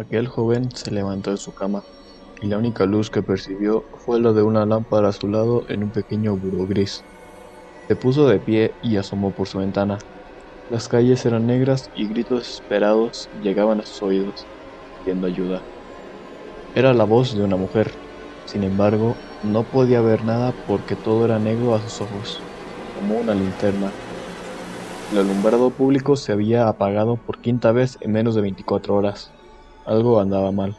Aquel joven se levantó de su cama, y la única luz que percibió fue la de una lámpara a su lado en un pequeño buró gris. Se puso de pie y asomó por su ventana. Las calles eran negras y gritos desesperados llegaban a sus oídos, pidiendo ayuda. Era la voz de una mujer. Sin embargo, no podía ver nada porque todo era negro a sus ojos, como una linterna. El alumbrado público se había apagado por quinta vez en menos de 24 horas. Algo andaba mal.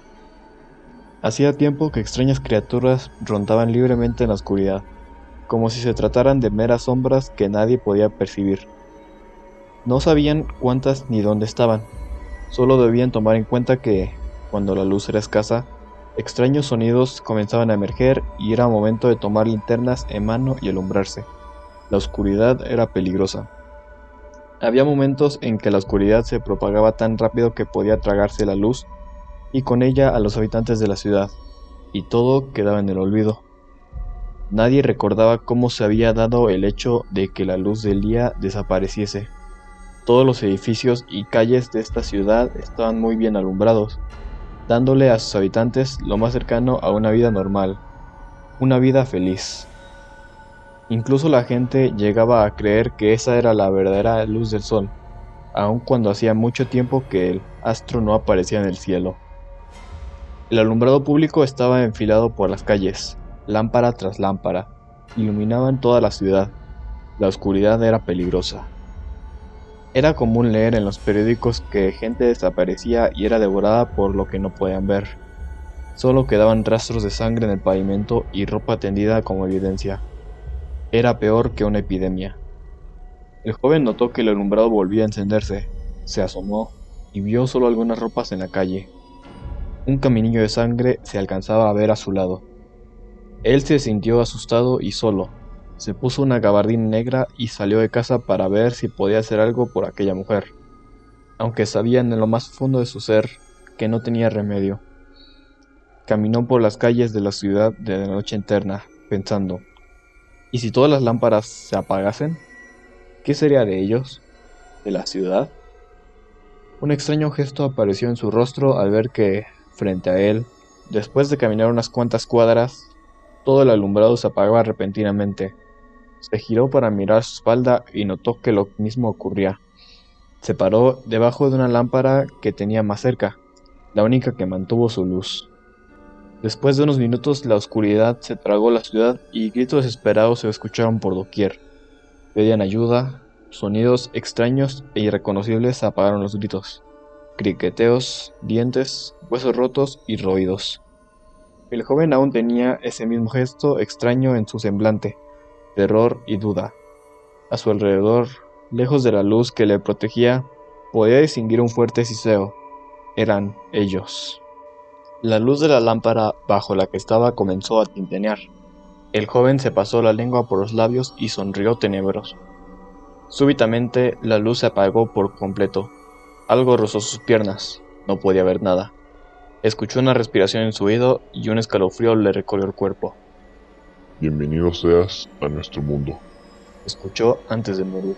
Hacía tiempo que extrañas criaturas rondaban libremente en la oscuridad, como si se trataran de meras sombras que nadie podía percibir. No sabían cuántas ni dónde estaban, solo debían tomar en cuenta que, cuando la luz era escasa, extraños sonidos comenzaban a emerger y era momento de tomar linternas en mano y alumbrarse. La oscuridad era peligrosa. Había momentos en que la oscuridad se propagaba tan rápido que podía tragarse la luz y con ella a los habitantes de la ciudad, y todo quedaba en el olvido. Nadie recordaba cómo se había dado el hecho de que la luz del día desapareciese. Todos los edificios y calles de esta ciudad estaban muy bien alumbrados, dándole a sus habitantes lo más cercano a una vida normal, una vida feliz. Incluso la gente llegaba a creer que esa era la verdadera luz del sol, aun cuando hacía mucho tiempo que el astro no aparecía en el cielo. El alumbrado público estaba enfilado por las calles, lámpara tras lámpara, iluminaban toda la ciudad. La oscuridad era peligrosa. Era común leer en los periódicos que gente desaparecía y era devorada por lo que no podían ver. Solo quedaban rastros de sangre en el pavimento y ropa tendida como evidencia. Era peor que una epidemia. El joven notó que el alumbrado volvía a encenderse, se asomó y vio solo algunas ropas en la calle, un caminillo de sangre se alcanzaba a ver a su lado. Él se sintió asustado y solo. Se puso una gabardina negra y salió de casa para ver si podía hacer algo por aquella mujer, aunque sabía en lo más fondo de su ser que no tenía remedio. Caminó por las calles de la ciudad de la noche eterna, pensando, ¿y si todas las lámparas se apagasen? ¿Qué sería de ellos? ¿De la ciudad? Un extraño gesto apareció en su rostro al ver que Frente a él, después de caminar unas cuantas cuadras, todo el alumbrado se apagaba repentinamente. Se giró para mirar su espalda y notó que lo mismo ocurría. Se paró debajo de una lámpara que tenía más cerca, la única que mantuvo su luz. Después de unos minutos la oscuridad se tragó la ciudad y gritos desesperados se escucharon por doquier. Pedían ayuda, sonidos extraños e irreconocibles apagaron los gritos criqueteos, dientes, huesos rotos y roídos. El joven aún tenía ese mismo gesto extraño en su semblante, terror y duda. A su alrededor, lejos de la luz que le protegía, podía distinguir un fuerte siseo. Eran ellos. La luz de la lámpara bajo la que estaba comenzó a tintenear. El joven se pasó la lengua por los labios y sonrió tenebroso. Súbitamente la luz se apagó por completo algo rozó sus piernas. No podía ver nada. Escuchó una respiración en su oído y un escalofrío le recorrió el cuerpo. Bienvenido seas a nuestro mundo. Escuchó antes de morir.